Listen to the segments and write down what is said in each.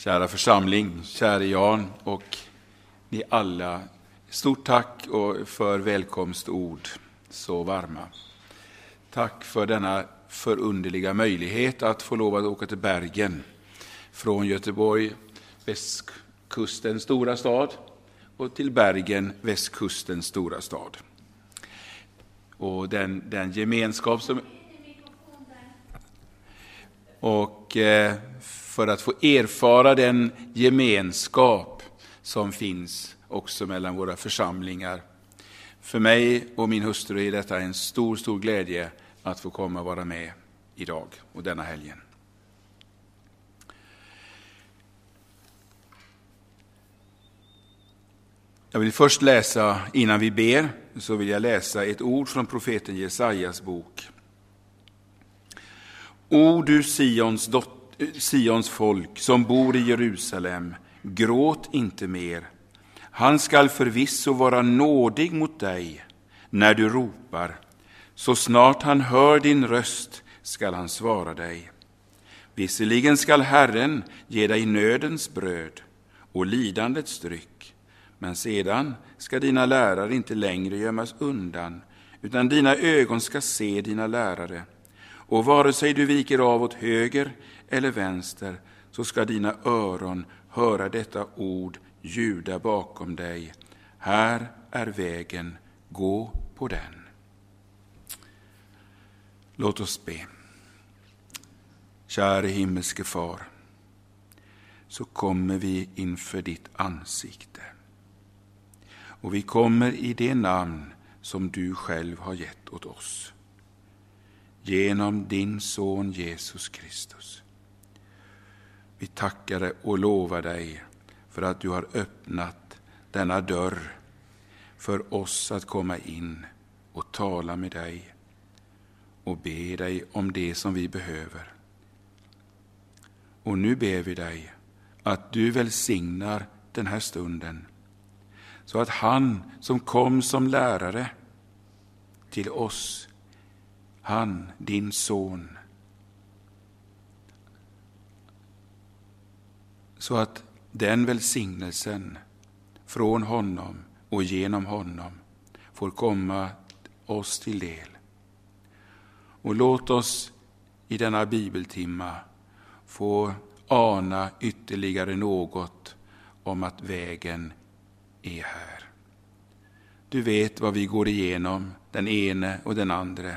Kära församling, käre Jan och ni alla. Stort tack för välkomstord, så varma. Tack för denna förunderliga möjlighet att få lov att åka till Bergen från Göteborg, västkustens stora stad, och till Bergen, västkustens stora stad. Och den, den gemenskap som... Och eh, för att få erfara den gemenskap som finns också mellan våra församlingar. För mig och min hustru är detta en stor, stor glädje att få komma och vara med idag och denna helgen. Jag vill först läsa, innan vi ber, så vill jag läsa ett ord från profeten Jesajas bok. O du Sions dotter Sions folk som bor i Jerusalem, gråt inte mer. Han skall förvisso vara nådig mot dig när du ropar. Så snart han hör din röst skall han svara dig. Visserligen skall Herren ge dig nödens bröd och lidandets dryck, men sedan ska dina lärare inte längre gömmas undan, utan dina ögon ska se dina lärare. Och vare sig du viker av åt höger eller vänster, så ska dina öron höra detta ord ljuda bakom dig. Här är vägen, gå på den. Låt oss be. Käre himmelske Far, så kommer vi inför ditt ansikte. Och vi kommer i det namn som du själv har gett åt oss. Genom din son Jesus Kristus. Vi tackar dig och lovar dig för att du har öppnat denna dörr för oss att komma in och tala med dig och be dig om det som vi behöver. Och nu ber vi dig att du välsignar den här stunden så att han som kom som lärare till oss, han, din son, så att den välsignelsen från honom och genom honom får komma oss till del. Och låt oss i denna bibeltimma få ana ytterligare något om att vägen är här. Du vet vad vi går igenom, den ene och den andre.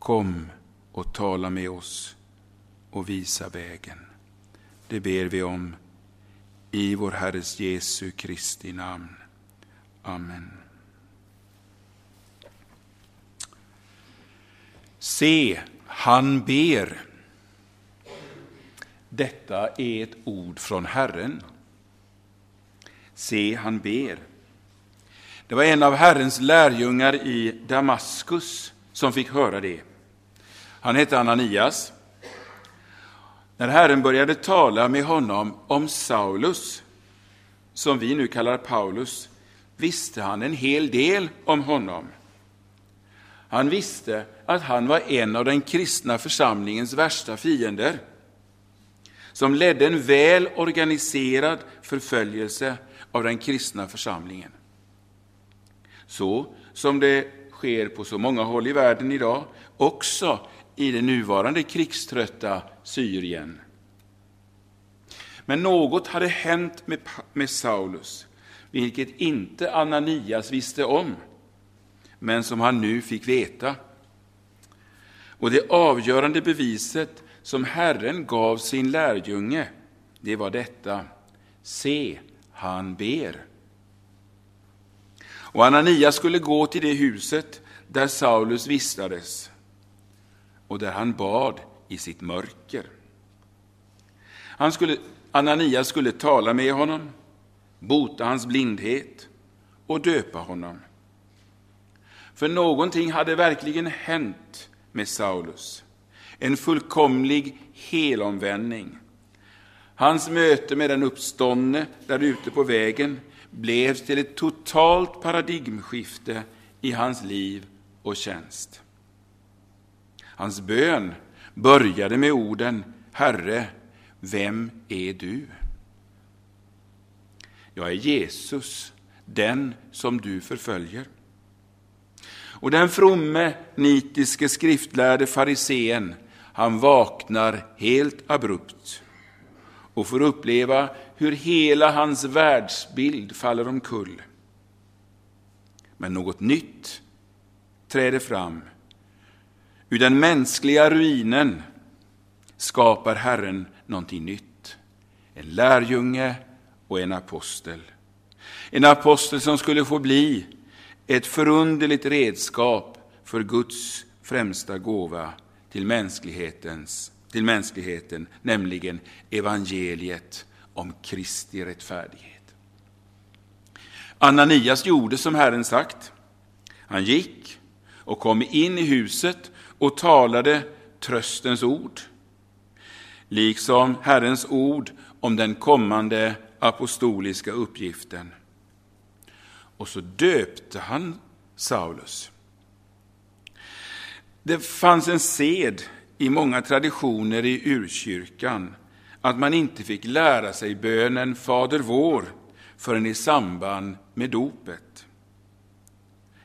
Kom och tala med oss och visa vägen. Det ber vi om i vår Herres Jesu Kristi namn. Amen. Se, han ber. Detta är ett ord från Herren. Se, han ber. Det var en av Herrens lärjungar i Damaskus som fick höra det. Han hette Ananias. När Herren började tala med honom om Saulus, som vi nu kallar Paulus, visste han en hel del om honom. Han visste att han var en av den kristna församlingens värsta fiender, som ledde en väl organiserad förföljelse av den kristna församlingen. Så som det sker på så många håll i världen idag, också i det nuvarande krigströtta Syrien. Men något hade hänt med, med Saulus, vilket inte Ananias visste om, men som han nu fick veta. Och det avgörande beviset som Herren gav sin lärjunge, det var detta. Se, han ber. Och Ananias skulle gå till det huset där Saulus vistades och där han bad i sitt mörker. Han skulle, Ananias skulle tala med honom, bota hans blindhet och döpa honom. För någonting hade verkligen hänt med Saulus. En fullkomlig helomvändning. Hans möte med den uppståndne där ute på vägen blev till ett totalt paradigmskifte i hans liv och tjänst. Hans bön började med orden Herre, vem är du? Jag är Jesus, den som du förföljer. Och den fromme, nitiske, skriftlärde farisén, han vaknar helt abrupt och får uppleva hur hela hans världsbild faller omkull. Men något nytt träder fram. Ur den mänskliga ruinen skapar Herren någonting nytt. En lärjunge och en apostel. En apostel som skulle få bli ett förunderligt redskap för Guds främsta gåva till, mänsklighetens, till mänskligheten, nämligen evangeliet om Kristi rättfärdighet. Ananias gjorde som Herren sagt. Han gick och kom in i huset och talade tröstens ord, liksom Herrens ord om den kommande apostoliska uppgiften. Och så döpte han Saulus. Det fanns en sed i många traditioner i urkyrkan att man inte fick lära sig bönen Fader vår förrän i samband med dopet.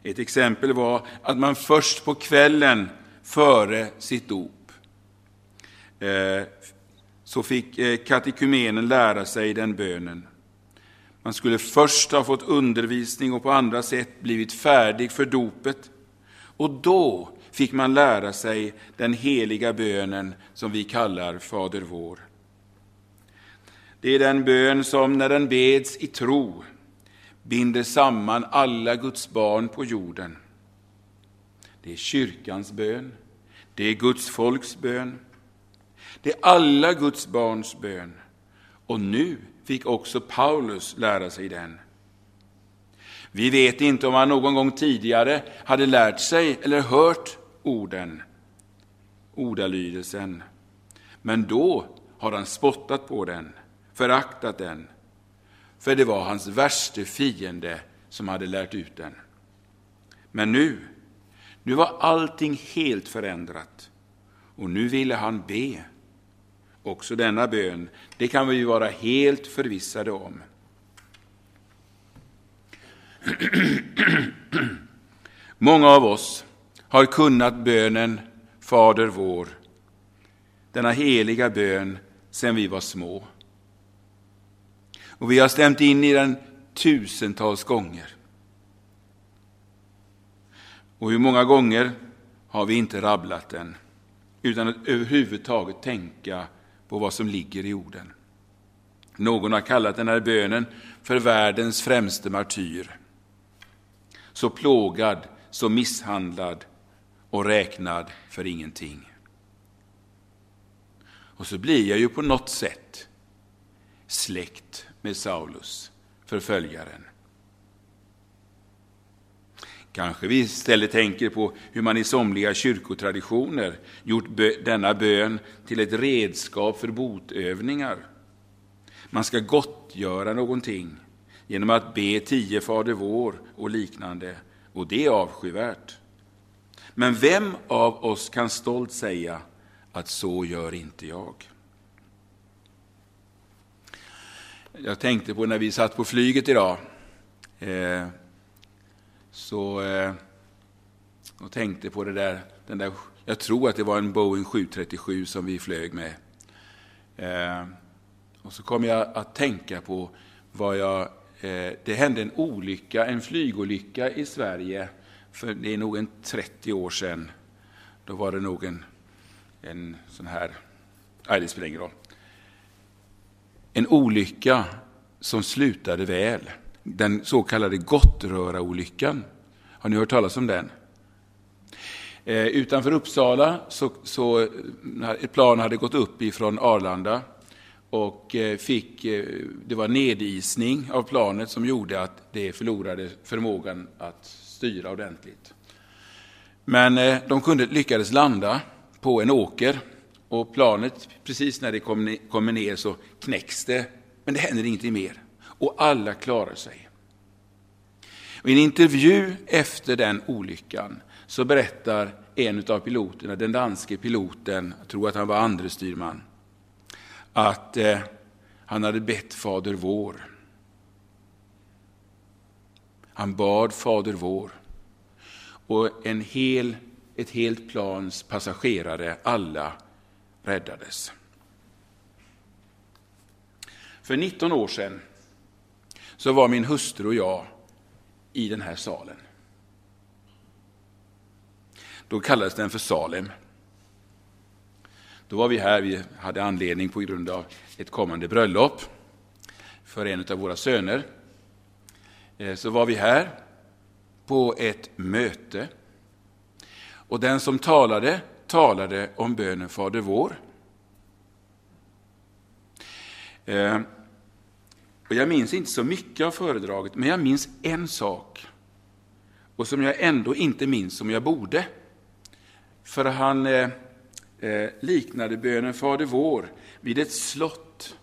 Ett exempel var att man först på kvällen före sitt dop eh, så fick eh, katekumenen lära sig den bönen. Man skulle först ha fått undervisning och på andra sätt blivit färdig för dopet. Och då fick man lära sig den heliga bönen som vi kallar Fader vår. Det är den bön som, när den beds i tro, binder samman alla Guds barn på jorden. Det är kyrkans bön, det är Guds folks bön, det är alla Guds barns bön. Och nu fick också Paulus lära sig den. Vi vet inte om han någon gång tidigare hade lärt sig eller hört orden, ordalydelsen. Men då har han spottat på den, föraktat den, för det var hans värste fiende som hade lärt ut den. Men nu, nu var allting helt förändrat och nu ville han be. Också denna bön, det kan vi vara helt förvissade om. Många av oss har kunnat bönen Fader vår, denna heliga bön, sedan vi var små. Och vi har stämt in i den tusentals gånger. Och hur många gånger har vi inte rabblat den utan att överhuvudtaget tänka på vad som ligger i orden. Någon har kallat den här bönen för världens främste martyr. Så plågad, så misshandlad och räknad för ingenting. Och så blir jag ju på något sätt släkt med Saulus, förföljaren. Kanske vi istället tänker på hur man i somliga kyrkotraditioner gjort denna bön till ett redskap för botövningar. Man ska gottgöra någonting genom att be tio Fader vår och liknande, och det är avskyvärt. Men vem av oss kan stolt säga att så gör inte jag? Jag tänkte på när vi satt på flyget idag. Eh, så eh, och tänkte på det där, den där, jag tror att det var en Boeing 737 som vi flög med. Eh, och så kom jag att tänka på vad jag, eh, det hände en olycka, en flygolycka i Sverige för det är nog en 30 år sedan. Då var det nog en, en sån här, nej det spelar ingen roll. En olycka som slutade väl den så kallade Gottröra-olyckan. Har ni hört talas om den? Eh, utanför Uppsala så, så eh, ett plan hade gått upp ifrån Arlanda och eh, fick, eh, det var nedisning av planet som gjorde att det förlorade förmågan att styra ordentligt. Men de kunde, lyckades landa på en åker och planet, precis när det kommer ner så knäcks det, men det händer ingenting mer och alla klarar sig. Och I en intervju efter den olyckan så berättar en av piloterna, den danske piloten, jag tror att han var andre styrman, att eh, han hade bett Fader vår. Han bad Fader vår. Och en hel, ett helt plans passagerare, alla, räddades. För 19 år sedan så var min hustru och jag i den här salen. Då kallades den för Salem. Då var vi här, vi hade anledning på grund av ett kommande bröllop för en av våra söner. Eh, så var vi här på ett möte. Och den som talade, talade om bönen Fader vår. Eh, och jag minns inte så mycket av föredraget, men jag minns en sak. Och som jag ändå inte minns som jag borde. För han eh, eh, liknade bönen Fader vår vid ett slott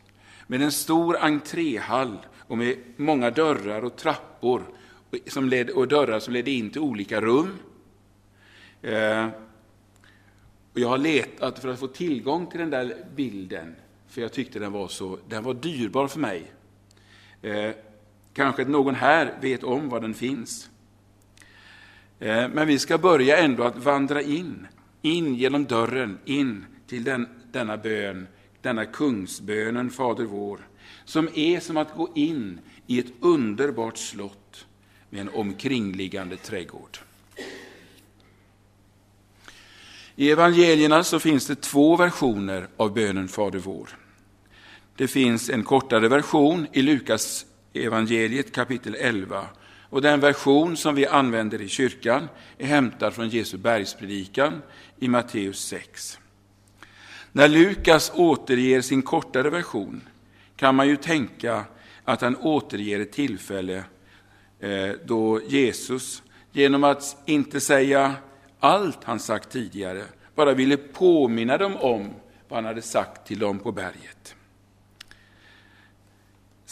med en stor entréhall och med många dörrar och trappor som led, och dörrar som ledde in till olika rum. Eh, och jag har letat för att få tillgång till den där bilden, för jag tyckte den var så den var dyrbar för mig. Eh, kanske någon här vet om var den finns. Eh, men vi ska börja ändå att vandra in, in genom dörren, in till den, denna bön, denna kungsbönen Fader vår, som är som att gå in i ett underbart slott med en omkringliggande trädgård. I evangelierna så finns det två versioner av bönen Fader vår. Det finns en kortare version i Lukas evangeliet kapitel 11 och den version som vi använder i kyrkan är hämtad från Jesu bergspredikan i Matteus 6. När Lukas återger sin kortare version kan man ju tänka att han återger ett tillfälle eh, då Jesus, genom att inte säga allt han sagt tidigare, bara ville påminna dem om vad han hade sagt till dem på berget.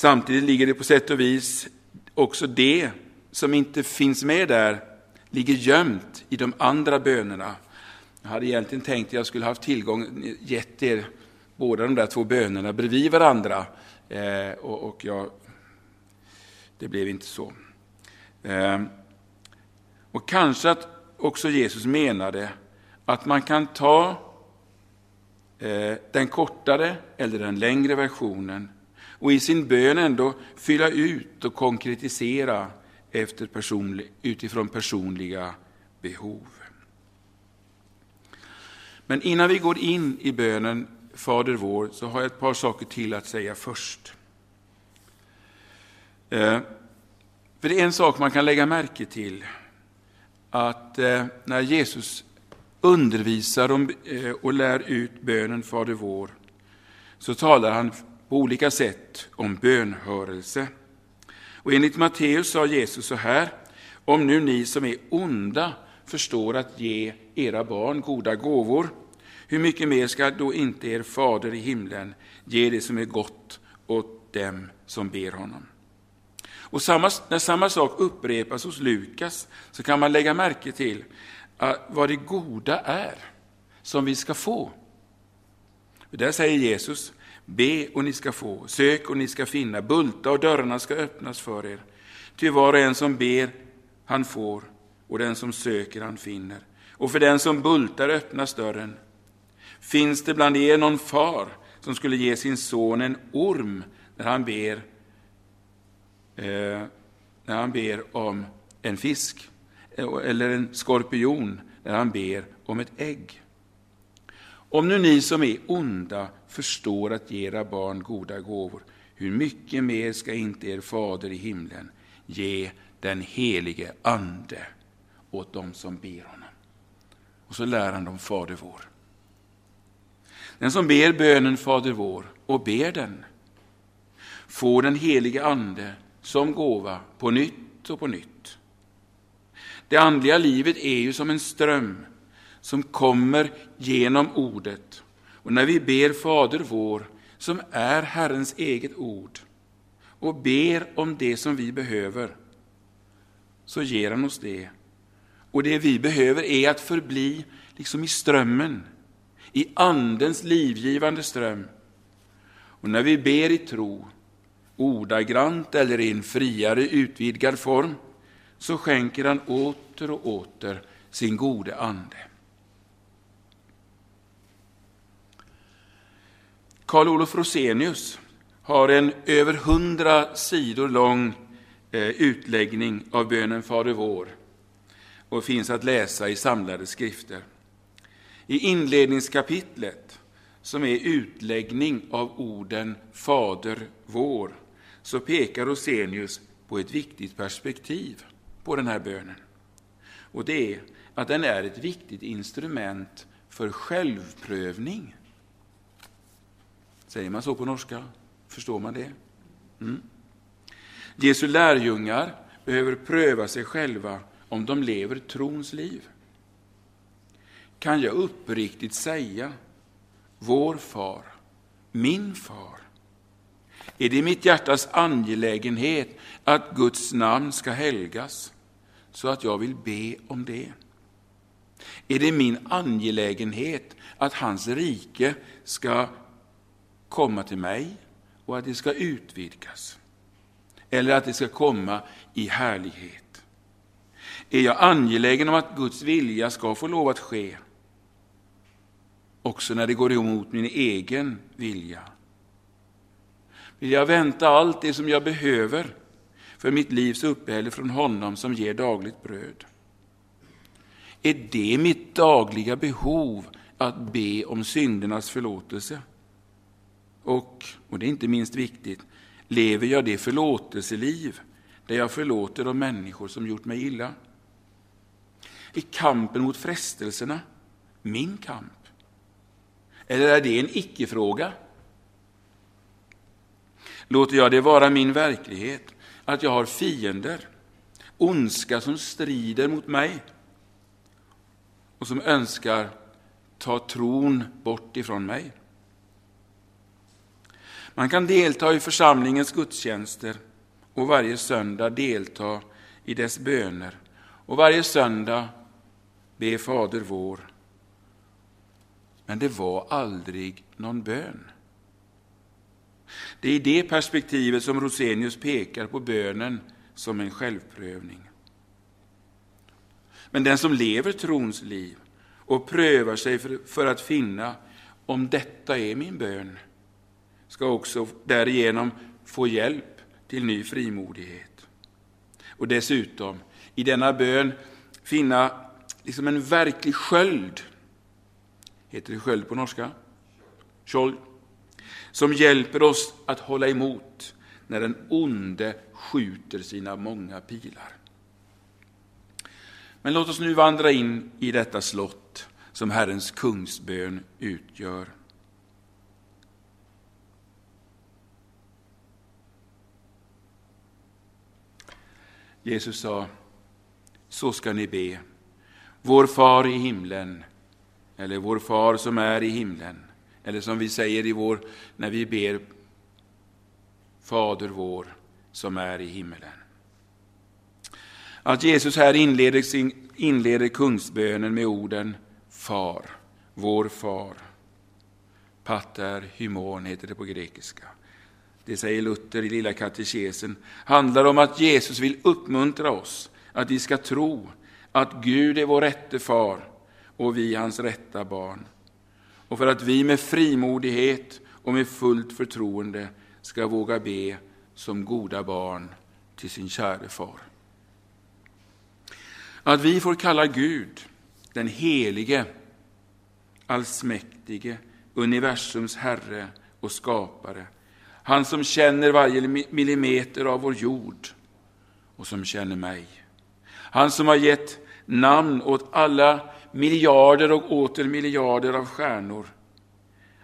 Samtidigt ligger det på sätt och vis också det som inte finns med där, ligger gömt i de andra bönerna. Jag hade egentligen tänkt att jag skulle haft tillgång, gett er båda de där två bönerna bredvid varandra. Eh, och, och jag, det blev inte så. Eh, och kanske att också Jesus menade att man kan ta eh, den kortare eller den längre versionen och i sin bön ändå fylla ut och konkretisera efter personlig, utifrån personliga behov. Men innan vi går in i bönen Fader vår så har jag ett par saker till att säga först. Eh, för det är en sak man kan lägga märke till, att eh, när Jesus undervisar om, eh, och lär ut bönen Fader vår, så talar han på olika sätt om bönhörelse. Och enligt Matteus sa Jesus så här, om nu ni som är onda förstår att ge era barn goda gåvor, hur mycket mer ska då inte er fader i himlen ge det som är gott åt dem som ber honom? Och samma, när samma sak upprepas hos Lukas så kan man lägga märke till ah, vad det goda är som vi ska få. Där säger Jesus, Be och ni ska få, sök och ni ska finna, bulta och dörrarna ska öppnas för er. Ty var och en som ber, han får, och den som söker, han finner. Och för den som bultar öppnas dörren. Finns det bland er någon far som skulle ge sin son en orm när han ber, eh, när han ber om en fisk, eller en skorpion när han ber om ett ägg? Om nu ni som är onda förstår att ge era barn goda gåvor, hur mycket mer ska inte er fader i himlen ge den helige Ande åt dem som ber honom? Och så lär han dem Fader vår. Den som ber bönen Fader vår och ber den får den helige Ande som gåva på nytt och på nytt. Det andliga livet är ju som en ström som kommer genom ordet. Och när vi ber Fader vår, som är Herrens eget ord, och ber om det som vi behöver, så ger han oss det. Och det vi behöver är att förbli liksom i strömmen, i Andens livgivande ström. Och när vi ber i tro, ordagrant eller i en friare utvidgad form, så skänker han åter och åter sin gode ande. Karl Olof Rosenius har en över hundra sidor lång eh, utläggning av bönen Fader vår och finns att läsa i samlade skrifter. I inledningskapitlet, som är utläggning av orden Fader vår, så pekar Rosenius på ett viktigt perspektiv på den här bönen. Och det är att den är ett viktigt instrument för självprövning. Säger man så på norska? Förstår man det? Mm. Jesu lärjungar behöver pröva sig själva om de lever trons liv. Kan jag uppriktigt säga, vår far, min far, är det mitt hjärtas angelägenhet att Guds namn ska helgas, så att jag vill be om det? Är det min angelägenhet att hans rike ska komma till mig och att det ska utvidgas? Eller att det ska komma i härlighet? Är jag angelägen om att Guds vilja ska få lov att ske, också när det går emot min egen vilja? Vill jag vänta allt det som jag behöver för mitt livs uppehälle från honom som ger dagligt bröd? Är det mitt dagliga behov att be om syndernas förlåtelse? Och, och det är inte minst viktigt, lever jag det förlåtelseliv där jag förlåter de människor som gjort mig illa? Är kampen mot frestelserna min kamp? Eller är det en icke-fråga? Låter jag det vara min verklighet att jag har fiender, ondska som strider mot mig och som önskar ta tron bort ifrån mig? Man kan delta i församlingens gudstjänster och varje söndag delta i dess böner och varje söndag be Fader vår. Men det var aldrig någon bön. Det är i det perspektivet som Rosenius pekar på bönen som en självprövning. Men den som lever trons liv och prövar sig för, att finna om detta är min bön, ska också därigenom få hjälp till ny frimodighet. Och dessutom i denna bön finna liksom en verklig sköld. Heter det sköld på norska? Skjold. Som hjälper oss att hålla emot när den onde skjuter sina många pilar. Men låt oss nu vandra in i detta slott som Herrens kungsbön utgör. Jesus sa, så ska ni be. Vår far i himlen, eller vår far som är i himlen, eller som vi säger i vår, när vi ber Fader vår som är i himmelen. Att Jesus här inleder, sin, inleder kungsbönen med orden Far, vår far. Pater hymon heter det på grekiska. Det säger Luther i Lilla katekesen, handlar om att Jesus vill uppmuntra oss att vi ska tro att Gud är vår rätte far och vi hans rätta barn. Och för att vi med frimodighet och med fullt förtroende ska våga be som goda barn till sin käre far. Att vi får kalla Gud, den helige, allsmäktige, universums Herre och skapare, han som känner varje millimeter av vår jord och som känner mig. Han som har gett namn åt alla miljarder och åter miljarder av stjärnor.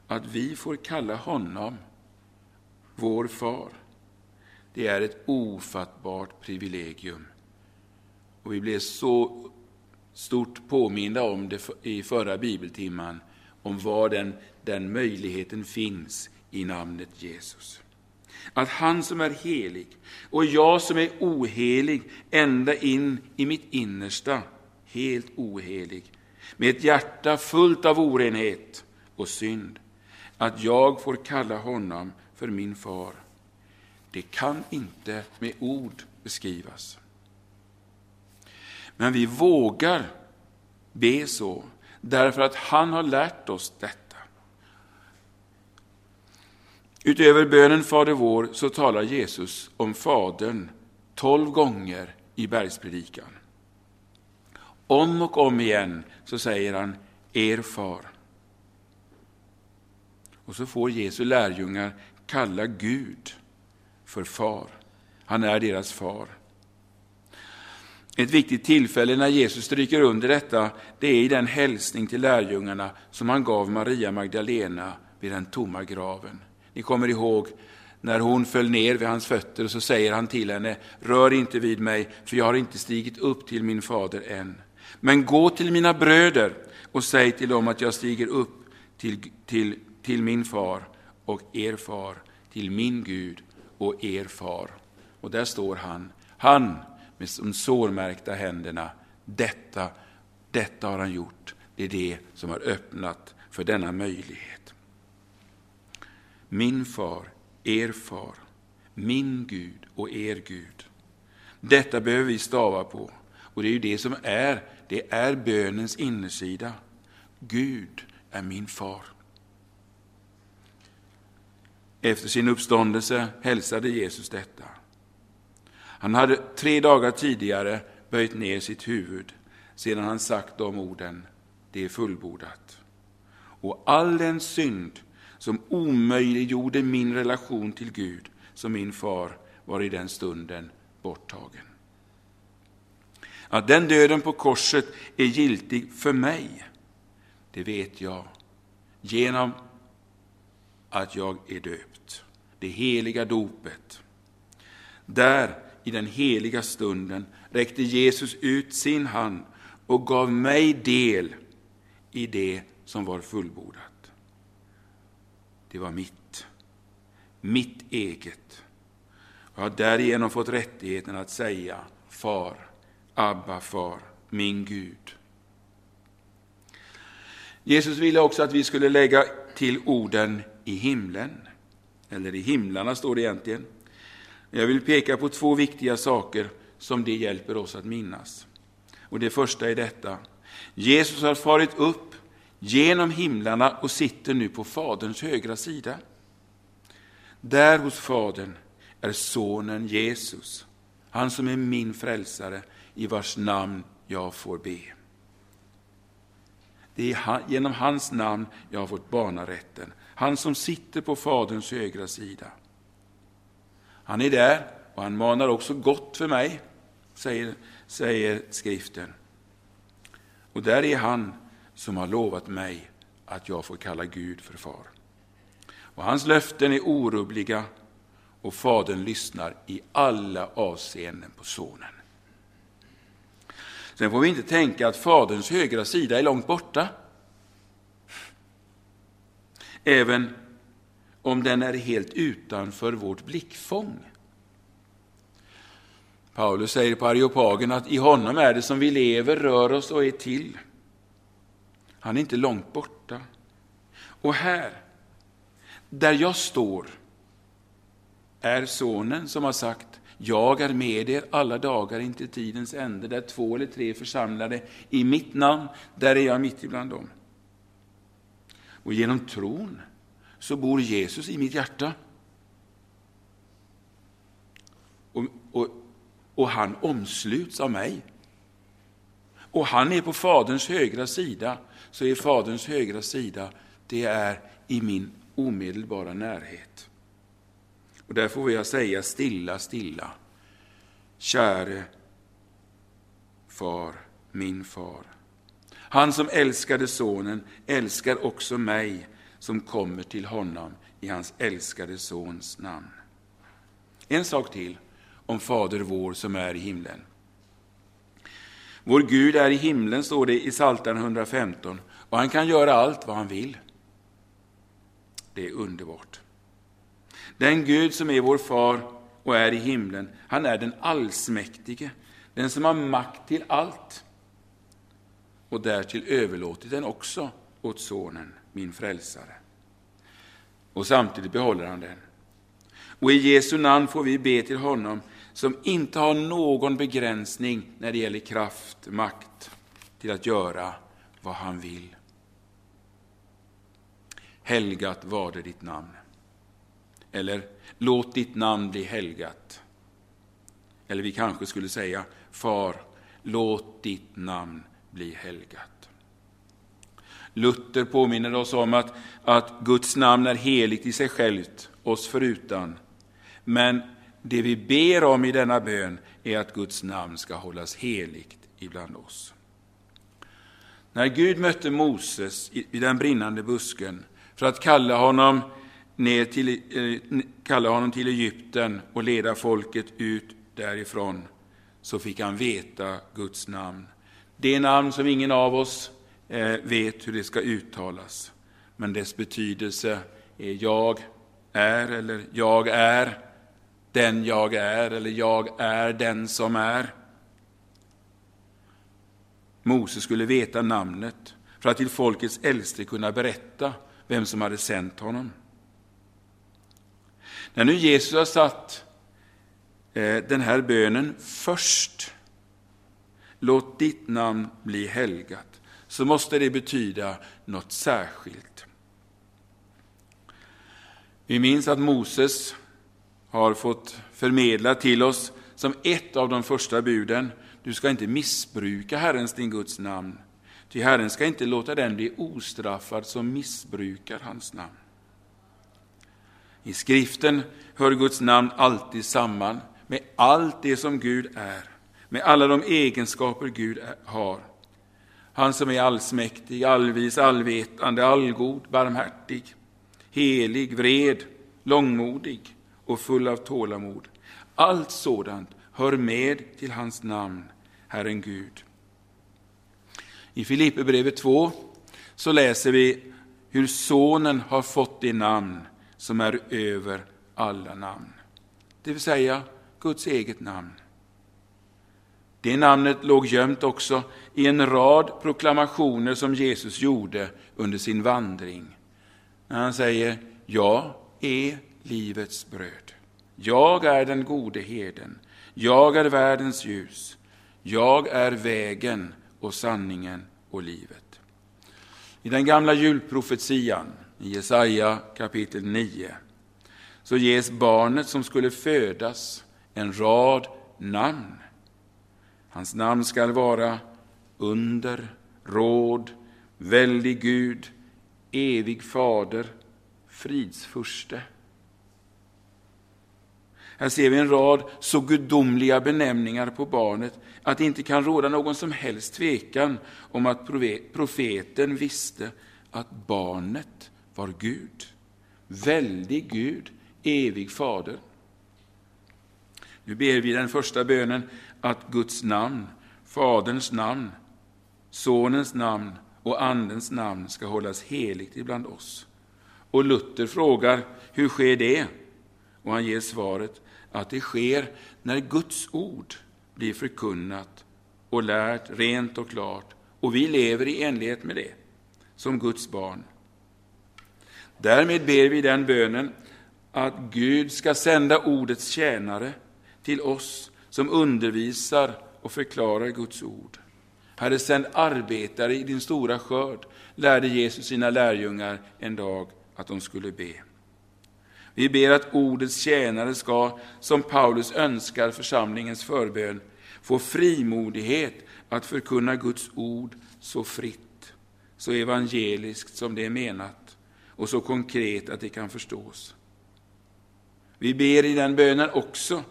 Att vi får kalla honom vår far, det är ett ofattbart privilegium. Och vi blev så stort påminda om det i förra bibeltimman, om var den, den möjligheten finns i namnet Jesus. Att han som är helig och jag som är ohelig ända in i mitt innersta, helt ohelig, med ett hjärta fullt av orenhet och synd, att jag får kalla honom för min far. Det kan inte med ord beskrivas. Men vi vågar be så, därför att han har lärt oss detta. Utöver bönen Fader vår så talar Jesus om Fadern tolv gånger i bergspredikan. Om och om igen så säger han er far. Och så får Jesu lärjungar kalla Gud för far. Han är deras far. Ett viktigt tillfälle när Jesus stryker under detta, det är i den hälsning till lärjungarna som han gav Maria Magdalena vid den tomma graven. Ni kommer ihåg när hon föll ner vid hans fötter och så säger han till henne, rör inte vid mig, för jag har inte stigit upp till min fader än. Men gå till mina bröder och säg till dem att jag stiger upp till, till, till min far och er far, till min Gud och er far. Och där står han, han med de sårmärkta händerna. Detta, detta har han gjort. Det är det som har öppnat för denna möjlighet. Min far, er far, min Gud och er Gud. Detta behöver vi stava på. Och det är ju det som är, det är bönens innersida. Gud är min far. Efter sin uppståndelse hälsade Jesus detta. Han hade tre dagar tidigare böjt ner sitt huvud sedan han sagt de orden, det är fullbordat. Och all den synd som omöjliggjorde min relation till Gud som min far var i den stunden borttagen. Att den döden på korset är giltig för mig, det vet jag genom att jag är döpt. Det heliga dopet. Där i den heliga stunden räckte Jesus ut sin hand och gav mig del i det som var fullbordat. Det var mitt, mitt eget. Jag har därigenom fått rättigheten att säga Far, Abba, Far, min Gud. Jesus ville också att vi skulle lägga till orden i himlen, eller i himlarna står det egentligen. Jag vill peka på två viktiga saker som det hjälper oss att minnas. Och Det första är detta. Jesus har farit upp genom himlarna och sitter nu på Faderns högra sida. Där hos Fadern är Sonen Jesus, han som är min frälsare, i vars namn jag får be. Det är genom hans namn jag har fått barnarätten, han som sitter på Faderns högra sida. Han är där och han manar också gott för mig, säger, säger skriften. Och där är han som har lovat mig att jag får kalla Gud för far. Och hans löften är orubbliga och Fadern lyssnar i alla avseenden på Sonen. Sen får vi inte tänka att Faderns högra sida är långt borta. Även om den är helt utanför vårt blickfång. Paulus säger på Areopagen att i honom är det som vi lever, rör oss och är till. Han är inte långt borta. Och här, där jag står, är sonen som har sagt jag är med er alla dagar intill tidens ände, där två eller tre församlade i mitt namn, där är jag mitt ibland dem. Och genom tron så bor Jesus i mitt hjärta. Och, och, och han omsluts av mig. Och han är på Faderns högra sida, så är Faderns högra sida, det är i min omedelbara närhet. Och där får jag säga stilla, stilla. Käre far, min far. Han som älskade sonen älskar också mig som kommer till honom i hans älskade Sons namn. En sak till om Fader vår som är i himlen. Vår Gud är i himlen, står det i Psaltaren 115, och han kan göra allt vad han vill. Det är underbart. Den Gud som är vår far och är i himlen, han är den allsmäktige, den som har makt till allt och därtill överlåtit den också åt Sonen min frälsare. Och samtidigt behåller han den. Och i Jesu namn får vi be till honom som inte har någon begränsning när det gäller kraft, makt till att göra vad han vill. Helgat var det ditt namn. Eller låt ditt namn bli helgat. Eller vi kanske skulle säga Far, låt ditt namn bli helgat. Luther påminner oss om att, att Guds namn är heligt i sig självt, oss förutan. Men det vi ber om i denna bön är att Guds namn ska hållas heligt ibland oss. När Gud mötte Moses i den brinnande busken för att kalla honom, ner till, eh, kalla honom till Egypten och leda folket ut därifrån, så fick han veta Guds namn. Det namn som ingen av oss eh, vet hur det ska uttalas, men dess betydelse är jag är eller jag är den jag är eller jag är den som är. Mose skulle veta namnet för att till folkets äldste kunna berätta vem som hade sänt honom. När nu Jesus har satt eh, den här bönen först, låt ditt namn bli helgat, så måste det betyda något särskilt. Vi minns att Moses har fått förmedla till oss som ett av de första buden, du ska inte missbruka Herrens, din Guds namn, Ty Herren ska inte låta den bli ostraffad som missbrukar hans namn. I skriften hör Guds namn alltid samman med allt det som Gud är, med alla de egenskaper Gud har. Han som är allsmäktig, allvis, allvetande, allgod, barmhärtig, helig, vred, långmodig och full av tålamod. Allt sådant hör med till hans namn, Herren Gud. I Filipperbrevet 2 så läser vi hur Sonen har fått det namn som är över alla namn. Det vill säga Guds eget namn. Det namnet låg gömt också i en rad proklamationer som Jesus gjorde under sin vandring. När han säger, jag är livets bröd. Jag är den gode heden. Jag är världens ljus. Jag är vägen och sanningen och livet. I den gamla julprofetian, i Jesaja kapitel 9, så ges barnet som skulle födas en rad namn. Hans namn skall vara under, råd, väldig Gud, evig fader, fridsfurste. Här ser vi en rad så gudomliga benämningar på barnet att det inte kan råda någon som helst tvekan om att profeten visste att barnet var Gud. Väldig Gud, evig fader. Nu ber vi den första bönen att Guds namn, Faderns namn, Sonens namn och Andens namn ska hållas heligt ibland oss. Och Luther frågar, hur sker det? Och han ger svaret att det sker när Guds ord blir förkunnat och lärt rent och klart och vi lever i enlighet med det som Guds barn. Därmed ber vi den bönen att Gud ska sända ordets tjänare till oss som undervisar och förklarar Guds ord. Herre, sänd arbetare i din stora skörd, lärde Jesus sina lärjungar en dag att de skulle be. Vi ber att ordets tjänare ska, som Paulus önskar församlingens förbön, få frimodighet att förkunna Guds ord så fritt, så evangeliskt som det är menat och så konkret att det kan förstås. Vi ber i den bönen också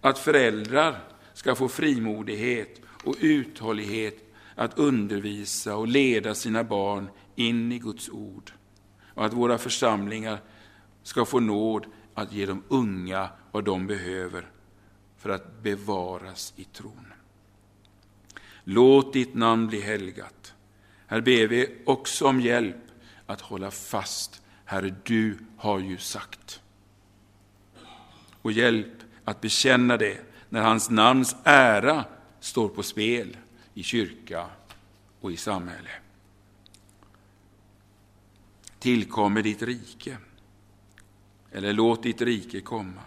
att föräldrar ska få frimodighet och uthållighet att undervisa och leda sina barn in i Guds ord och att våra församlingar ska få nåd att ge de unga vad de behöver för att bevaras i tron. Låt ditt namn bli helgat. Här ber vi också om hjälp att hålla fast. Herre, du har ju sagt. Och hjälp att bekänna det när hans namns ära står på spel i kyrka och i samhälle. Tillkommer ditt rike eller låt ditt rike komma.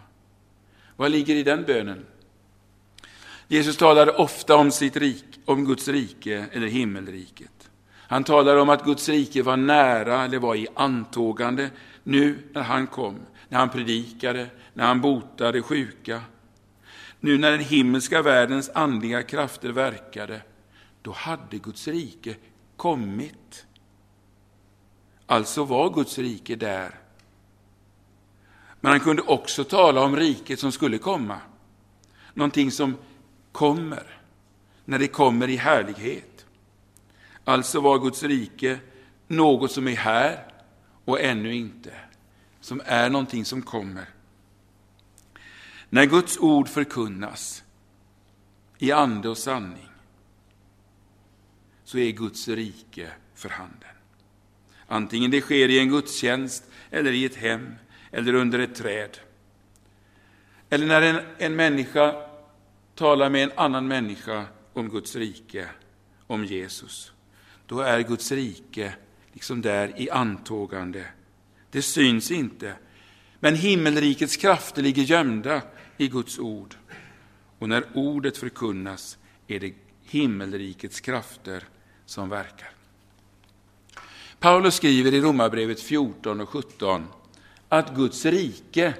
Vad ligger i den bönen? Jesus talade ofta om, sitt rik, om Guds rike eller himmelriket. Han talade om att Guds rike var nära eller var i antågande nu när han kom, när han predikade, när han botade sjuka. Nu när den himmelska världens andliga krafter verkade, då hade Guds rike kommit. Alltså var Guds rike där. Men han kunde också tala om riket som skulle komma. Någonting som kommer, när det kommer i härlighet. Alltså var Guds rike något som är här och ännu inte, som är någonting som kommer. När Guds ord förkunnas i ande och sanning så är Guds rike för handen. Antingen det sker i en gudstjänst eller i ett hem eller under ett träd. Eller när en, en människa talar med en annan människa om Guds rike, om Jesus. Då är Guds rike liksom där i antågande. Det syns inte, men himmelrikets krafter ligger gömda i Guds ord. Och när ordet förkunnas är det himmelrikets krafter som verkar. Paulus skriver i Romarbrevet 14 och 17 att Guds rike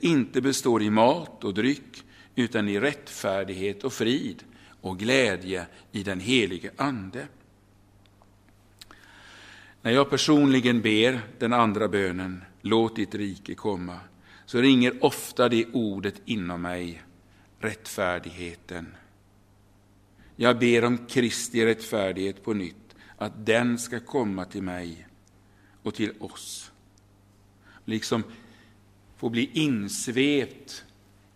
inte består i mat och dryck utan i rättfärdighet och frid och glädje i den helige Ande. När jag personligen ber den andra bönen, låt ditt rike komma, så ringer ofta det ordet inom mig, rättfärdigheten. Jag ber om Kristi rättfärdighet på nytt, att den ska komma till mig och till oss. Liksom få bli insvept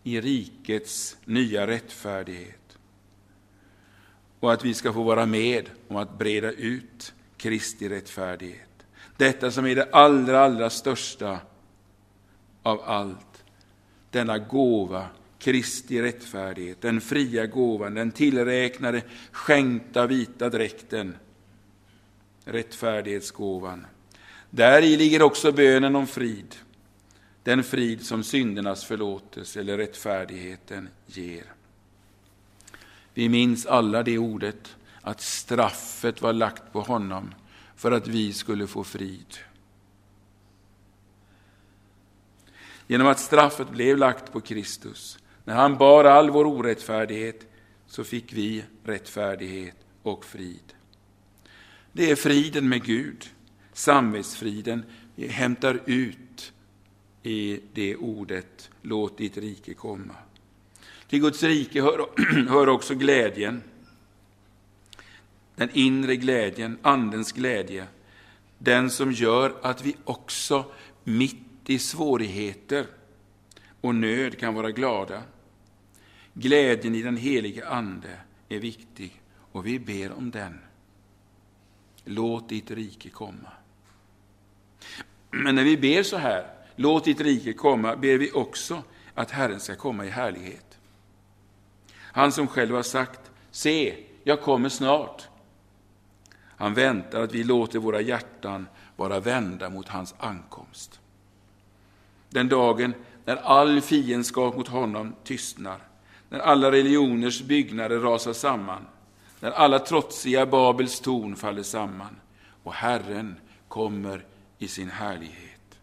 i rikets nya rättfärdighet. Och att vi ska få vara med om att breda ut Kristi rättfärdighet. Detta som är det allra, allra största av allt. Denna gåva, Kristi rättfärdighet, den fria gåvan, den tillräknade, skänkta vita dräkten, rättfärdighetsgåvan. Där i ligger också bönen om frid, den frid som syndernas förlåtelse eller rättfärdigheten ger. Vi minns alla det ordet, att straffet var lagt på honom för att vi skulle få frid. Genom att straffet blev lagt på Kristus, när han bar all vår orättfärdighet, så fick vi rättfärdighet och frid. Det är friden med Gud, samvetsfriden, vi hämtar ut i det ordet, låt ditt rike komma. Till Guds rike hör, hör också glädjen, den inre glädjen, Andens glädje, den som gör att vi också mitt i svårigheter och nöd kan vara glada. Glädjen i den helige Ande är viktig och vi ber om den. Låt ditt rike komma. Men när vi ber så här, låt ditt rike komma, ber vi också att Herren ska komma i härlighet. Han som själv har sagt, se, jag kommer snart. Han väntar att vi låter våra hjärtan vara vända mot hans ankomst. Den dagen när all fiendskap mot honom tystnar, när alla religioners byggnader rasar samman, när alla trotsiga Babels torn faller samman och Herren kommer i sin härlighet.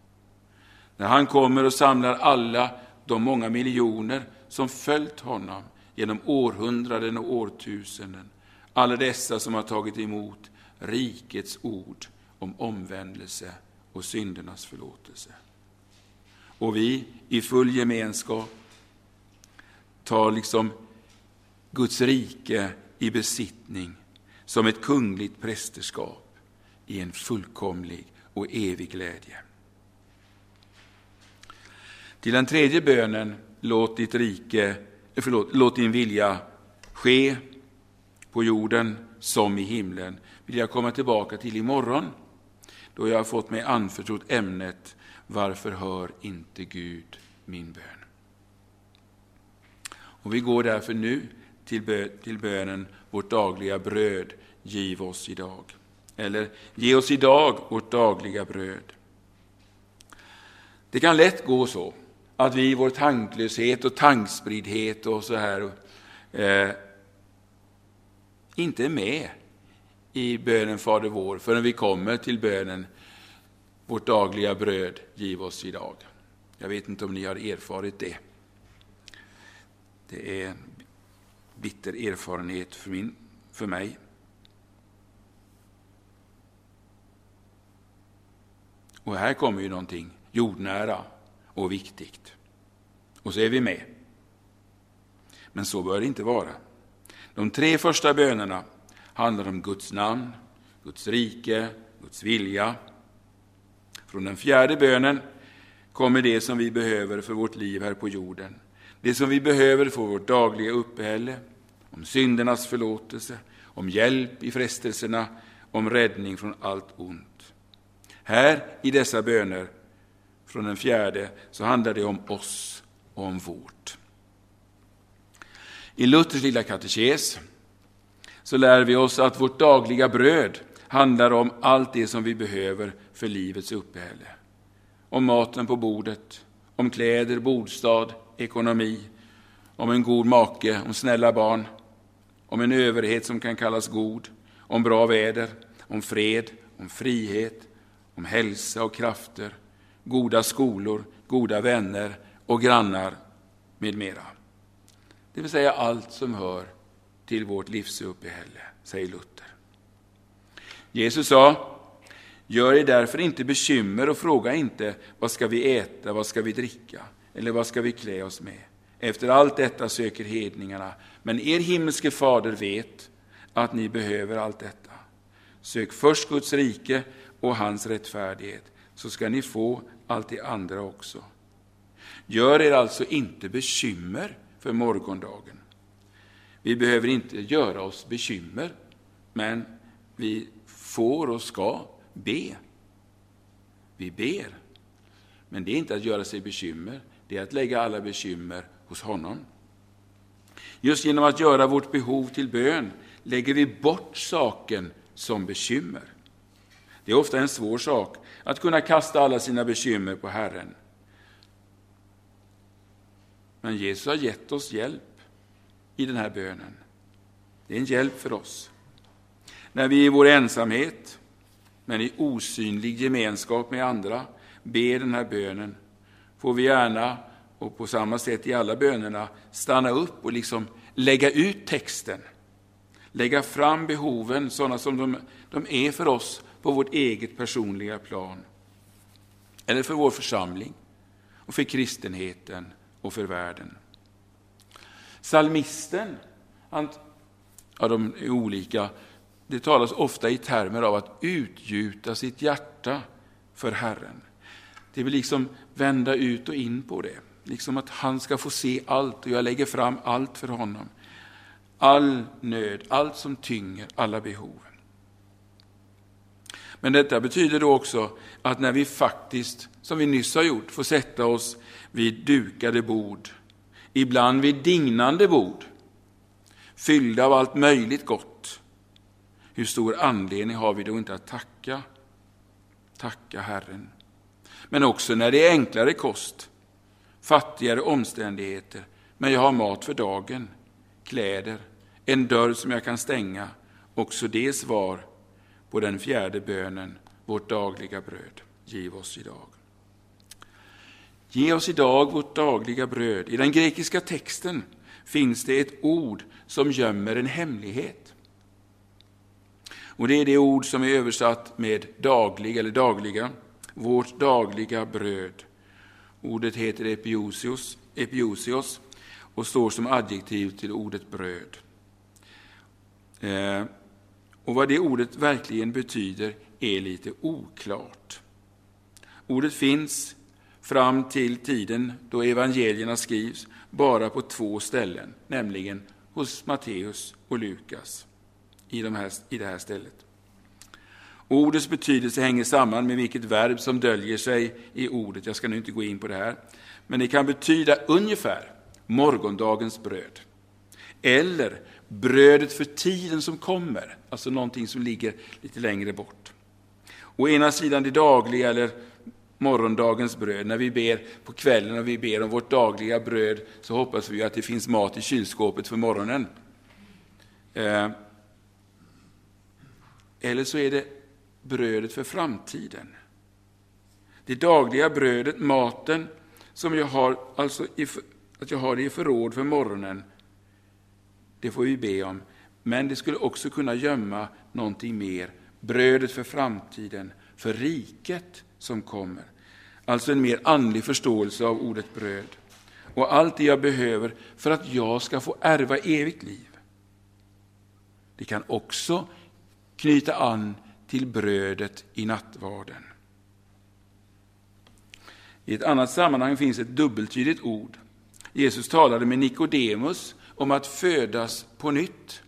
När han kommer och samlar alla de många miljoner som följt honom genom århundraden och årtusenden, alla dessa som har tagit emot rikets ord om omvändelse och syndernas förlåtelse. Och vi i full gemenskap tar liksom Guds rike i besittning som ett kungligt prästerskap i en fullkomlig och evig glädje. Till den tredje bönen, låt ditt rike, eh, förlåt, låt din vilja ske på jorden som i himlen, vill jag komma tillbaka till imorgon, då jag har fått mig anförtrott ämnet Varför hör inte Gud min bön? Och vi går därför nu till, bö till bönen Vårt dagliga bröd giv oss idag. Eller Ge oss idag vårt dagliga bröd. Det kan lätt gå så att vi i vår tanklöshet och tankspriddhet och så här eh, inte är med i bönen Fader vår förrän vi kommer till bönen Vårt dagliga bröd giv oss idag. Jag vet inte om ni har erfarit det. Det är en bitter erfarenhet för, min, för mig. Och här kommer ju någonting jordnära och viktigt. Och så är vi med. Men så bör det inte vara. De tre första bönerna handlar om Guds namn, Guds rike, Guds vilja. Från den fjärde bönen kommer det som vi behöver för vårt liv här på jorden. Det som vi behöver för vårt dagliga uppehälle, om syndernas förlåtelse, om hjälp i frestelserna, om räddning från allt ont. Här i dessa böner från den fjärde så handlar det om oss och om vårt. I Luthers lilla katekes så lär vi oss att vårt dagliga bröd handlar om allt det som vi behöver för livets uppehälle. Om maten på bordet, om kläder, bostad, ekonomi, om en god make, om snälla barn, om en överhet som kan kallas god, om bra väder, om fred, om frihet, om hälsa och krafter, goda skolor, goda vänner och grannar med mera. Det vill säga allt som hör till vårt livsuppehälle, säger Luther. Jesus sa, gör er därför inte bekymmer och fråga inte vad ska vi äta, vad ska vi dricka eller vad ska vi klä oss med. Efter allt detta söker hedningarna, men er himmelske fader vet att ni behöver allt detta. Sök först Guds rike och hans rättfärdighet, så ska ni få allt det andra också. Gör er alltså inte bekymmer för morgondagen. Vi behöver inte göra oss bekymmer, men vi får och ska be. Vi ber. Men det är inte att göra sig bekymmer, det är att lägga alla bekymmer hos honom. Just genom att göra vårt behov till bön lägger vi bort saken som bekymmer. Det är ofta en svår sak att kunna kasta alla sina bekymmer på Herren. Men Jesus har gett oss hjälp i den här bönen. Det är en hjälp för oss. När vi i vår ensamhet, men i osynlig gemenskap med andra, ber den här bönen, får vi gärna, och på samma sätt i alla bönerna, stanna upp och liksom lägga ut texten. Lägga fram behoven sådana som de, de är för oss på vårt eget personliga plan. Eller för vår församling, och för kristenheten och för världen. Salmisten, han, ja, de är olika, det talas ofta i termer av att utgjuta sitt hjärta för Herren. Det vill liksom vända ut och in på det. Liksom att han ska få se allt och jag lägger fram allt för honom. All nöd, allt som tynger, alla behov. Men detta betyder då också att när vi faktiskt, som vi nyss har gjort, får sätta oss vid dukade bord, ibland vid dignande bord, fyllda av allt möjligt gott, hur stor anledning har vi då inte att tacka? Tacka Herren. Men också när det är enklare kost, fattigare omständigheter, men jag har mat för dagen, kläder, en dörr som jag kan stänga, också det svar på den fjärde bönen, vårt dagliga bröd, giv oss idag. Ge oss idag vårt dagliga bröd. I den grekiska texten finns det ett ord som gömmer en hemlighet. Och Det är det ord som är översatt med daglig eller dagliga, vårt dagliga bröd. Ordet heter epiosios, epiosios och står som adjektiv till ordet bröd. Eh, och vad det ordet verkligen betyder är lite oklart. Ordet finns fram till tiden då evangelierna skrivs bara på två ställen, nämligen hos Matteus och Lukas i, de här, i det här stället. Ordets betydelse hänger samman med vilket verb som döljer sig i ordet. Jag ska nu inte gå in på det här. Men det kan betyda ungefär morgondagens bröd. Eller brödet för tiden som kommer, alltså någonting som ligger lite längre bort. Å ena sidan det dagliga eller morgondagens bröd. När vi ber på kvällen och vi ber om vårt dagliga bröd så hoppas vi att det finns mat i kylskåpet för morgonen. Eh, eller så är det brödet för framtiden. Det dagliga brödet, maten, som jag har, alltså i, att jag har det i förråd för morgonen, det får vi be om. Men det skulle också kunna gömma någonting mer, brödet för framtiden, för riket som kommer. Alltså en mer andlig förståelse av ordet bröd. Och allt det jag behöver för att jag ska få ärva evigt liv. Det kan också knyta an till brödet i nattvarden. I ett annat sammanhang finns ett dubbeltydigt ord. Jesus talade med Nikodemus om att födas på nytt.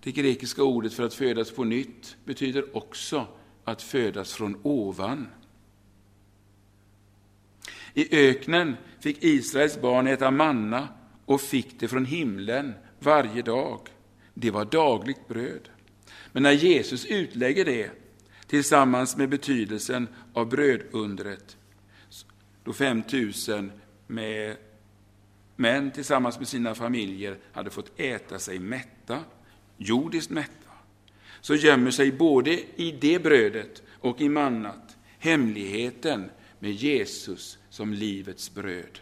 Det grekiska ordet för att födas på nytt betyder också att födas från ovan. I öknen fick Israels barn äta manna och fick det från himlen varje dag. Det var dagligt bröd. Men när Jesus utlägger det tillsammans med betydelsen av brödundret, då 5000 med män tillsammans med sina familjer hade fått äta sig mätta, jordiskt mätta, så gömmer sig både i det brödet och i mannat hemligheten med Jesus som livets bröd.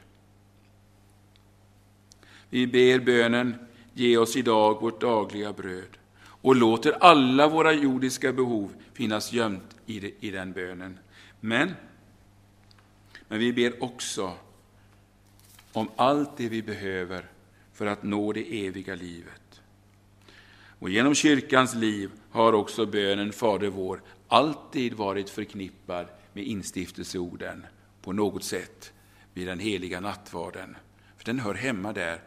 Vi ber bönen, ge oss idag vårt dagliga bröd och låter alla våra jordiska behov finnas gömt i, i den bönen. Men, men vi ber också om allt det vi behöver för att nå det eviga livet. Och genom kyrkans liv har också bönen Fader vår alltid varit förknippad med instiftelseorden på något sätt vid den heliga nattvarden. För den hör hemma där.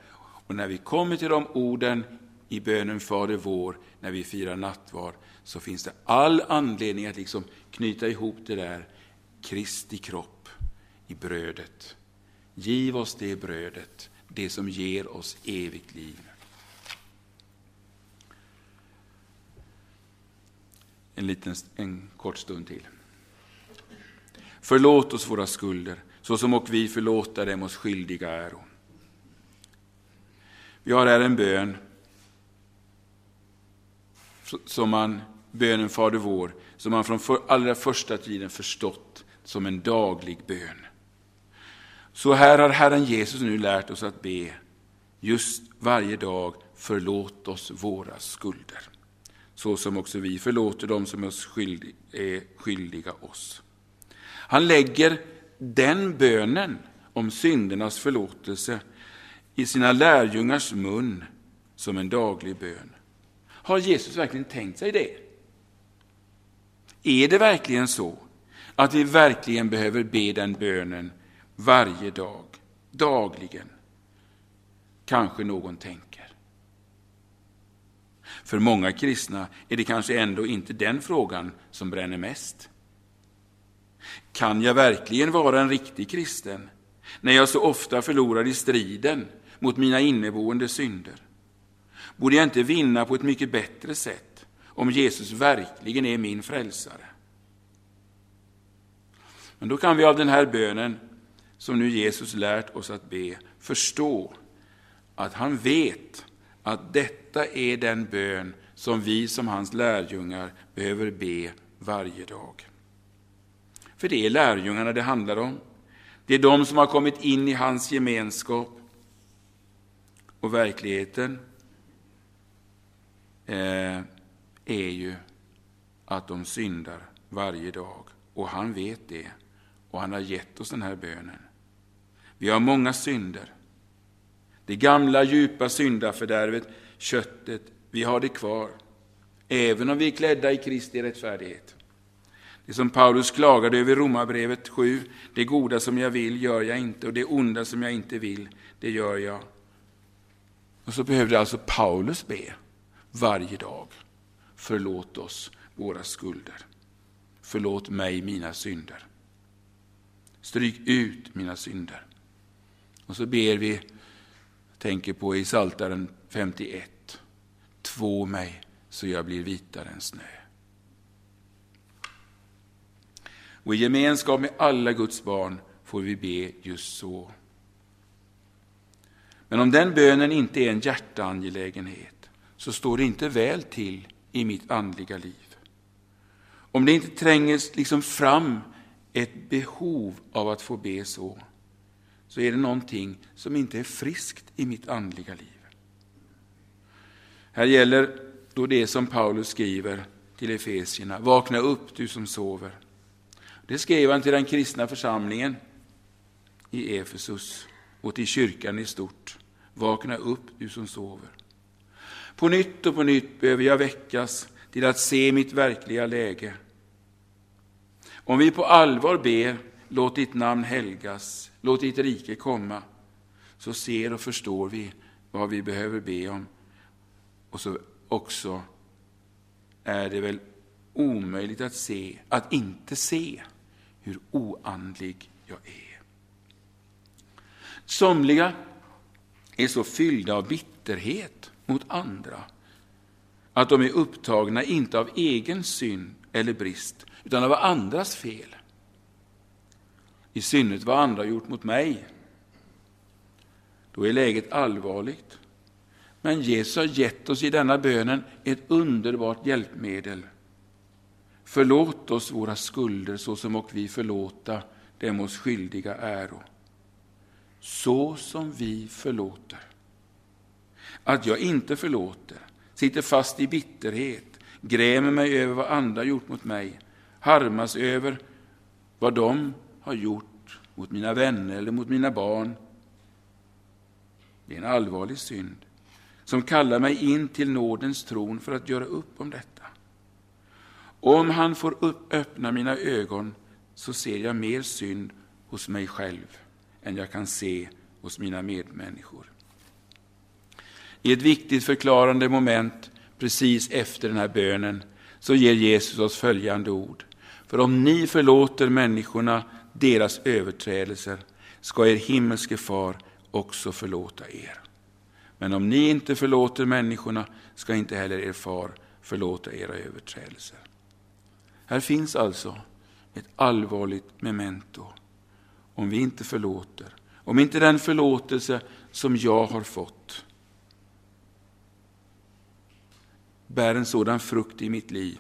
Och när vi kommer till de orden i bönen Fader vår, när vi firar nattvard, så finns det all anledning att liksom knyta ihop det där, Kristi kropp i brödet. Giv oss det brödet, det som ger oss evigt liv. En, liten, en kort stund till. Förlåt oss våra skulder, så som och vi förlåta dem oss skyldiga äro. Vi har här en bön, som man, bönen Fader vår, som man från för, allra första tiden förstått som en daglig bön. Så här har Herren Jesus nu lärt oss att be, just varje dag, förlåt oss våra skulder, så som också vi förlåter dem som är skyldiga oss. Han lägger den bönen om syndernas förlåtelse i sina lärjungars mun som en daglig bön. Har Jesus verkligen tänkt sig det? Är det verkligen så att vi verkligen behöver be den bönen varje dag, dagligen? Kanske någon tänker. För många kristna är det kanske ändå inte den frågan som bränner mest. Kan jag verkligen vara en riktig kristen när jag så ofta förlorar i striden mot mina inneboende synder? Borde jag inte vinna på ett mycket bättre sätt om Jesus verkligen är min frälsare? Men då kan vi av den här bönen, som nu Jesus lärt oss att be, förstå att han vet att detta är den bön som vi som hans lärjungar behöver be varje dag. För det är lärjungarna det handlar om. Det är de som har kommit in i hans gemenskap. Och verkligheten eh, är ju att de syndar varje dag. Och han vet det. Och han har gett oss den här bönen. Vi har många synder. Det gamla djupa syndafördärvet, köttet, vi har det kvar. Även om vi är klädda i Kristi rättfärdighet. Det som Paulus klagade över i Romarbrevet 7, det goda som jag vill gör jag inte och det onda som jag inte vill, det gör jag. Och så behövde alltså Paulus be varje dag. Förlåt oss våra skulder. Förlåt mig mina synder. Stryk ut mina synder. Och så ber vi, tänker på i Saltaren 51, två mig så jag blir vitare än snö. Och i gemenskap med alla Guds barn får vi be just så. Men om den bönen inte är en hjärteangelägenhet så står det inte väl till i mitt andliga liv. Om det inte tränger liksom fram ett behov av att få be så, så är det någonting som inte är friskt i mitt andliga liv. Här gäller då det som Paulus skriver till Efesierna, vakna upp du som sover. Det skrev han till den kristna församlingen i Efesus och till kyrkan i stort. Vakna upp du som sover. På nytt och på nytt behöver jag väckas till att se mitt verkliga läge. Om vi på allvar ber, låt ditt namn helgas, låt ditt rike komma, så ser och förstår vi vad vi behöver be om. Och så också är det väl omöjligt att se, att inte se hur oandlig jag är. Somliga är så fyllda av bitterhet mot andra att de är upptagna inte av egen synd eller brist, utan av andras fel. I synnerhet vad andra gjort mot mig. Då är läget allvarligt. Men Jesus har gett oss i denna bönen ett underbart hjälpmedel. Förlåt oss våra skulder så som och vi förlåta dem oss skyldiga äro. Så som vi förlåter. Att jag inte förlåter, sitter fast i bitterhet, grämer mig över vad andra gjort mot mig, harmas över vad de har gjort mot mina vänner eller mot mina barn. Det är en allvarlig synd som kallar mig in till nådens tron för att göra upp om detta. Om han får upp, öppna mina ögon så ser jag mer synd hos mig själv än jag kan se hos mina medmänniskor. I ett viktigt förklarande moment precis efter den här bönen så ger Jesus oss följande ord. För om ni förlåter människorna deras överträdelser ska er himmelske far också förlåta er. Men om ni inte förlåter människorna ska inte heller er far förlåta era överträdelser. Här finns alltså ett allvarligt memento. Om vi inte förlåter, om inte den förlåtelse som jag har fått bär en sådan frukt i mitt liv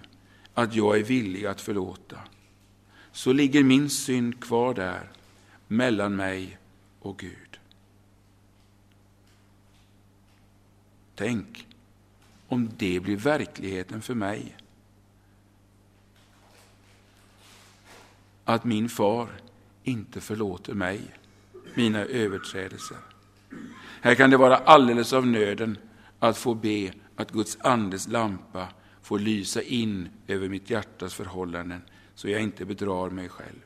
att jag är villig att förlåta, så ligger min synd kvar där mellan mig och Gud. Tänk om det blir verkligheten för mig. Att min far inte förlåter mig mina överträdelser. Här kan det vara alldeles av nöden att få be att Guds andes lampa får lysa in över mitt hjärtas förhållanden så jag inte bedrar mig själv.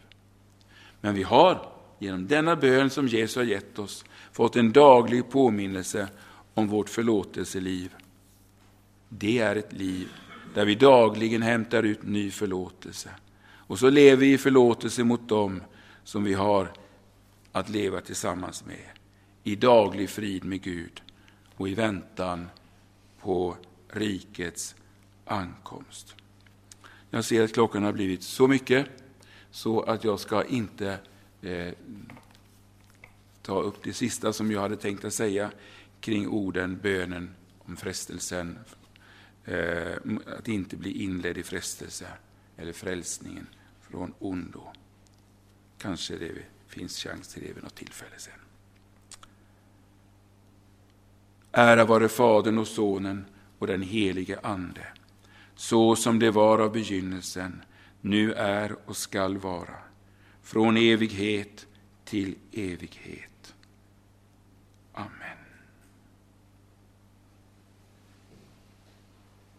Men vi har genom denna bön som Jesus har gett oss fått en daglig påminnelse om vårt förlåtelseliv. Det är ett liv där vi dagligen hämtar ut ny förlåtelse. Och så lever vi i förlåtelse mot dem som vi har att leva tillsammans med. I daglig frid med Gud och i väntan på rikets ankomst. Jag ser att klockan har blivit så mycket så att jag ska inte eh, ta upp det sista som jag hade tänkt att säga kring orden, bönen om frestelsen, eh, att inte bli inledd i frestelse eller frälsningen från ondo. Kanske det finns chans till det vid något tillfälle sen. Ära vare Fadern och Sonen och den helige Ande, så som det var av begynnelsen, nu är och skall vara, från evighet till evighet.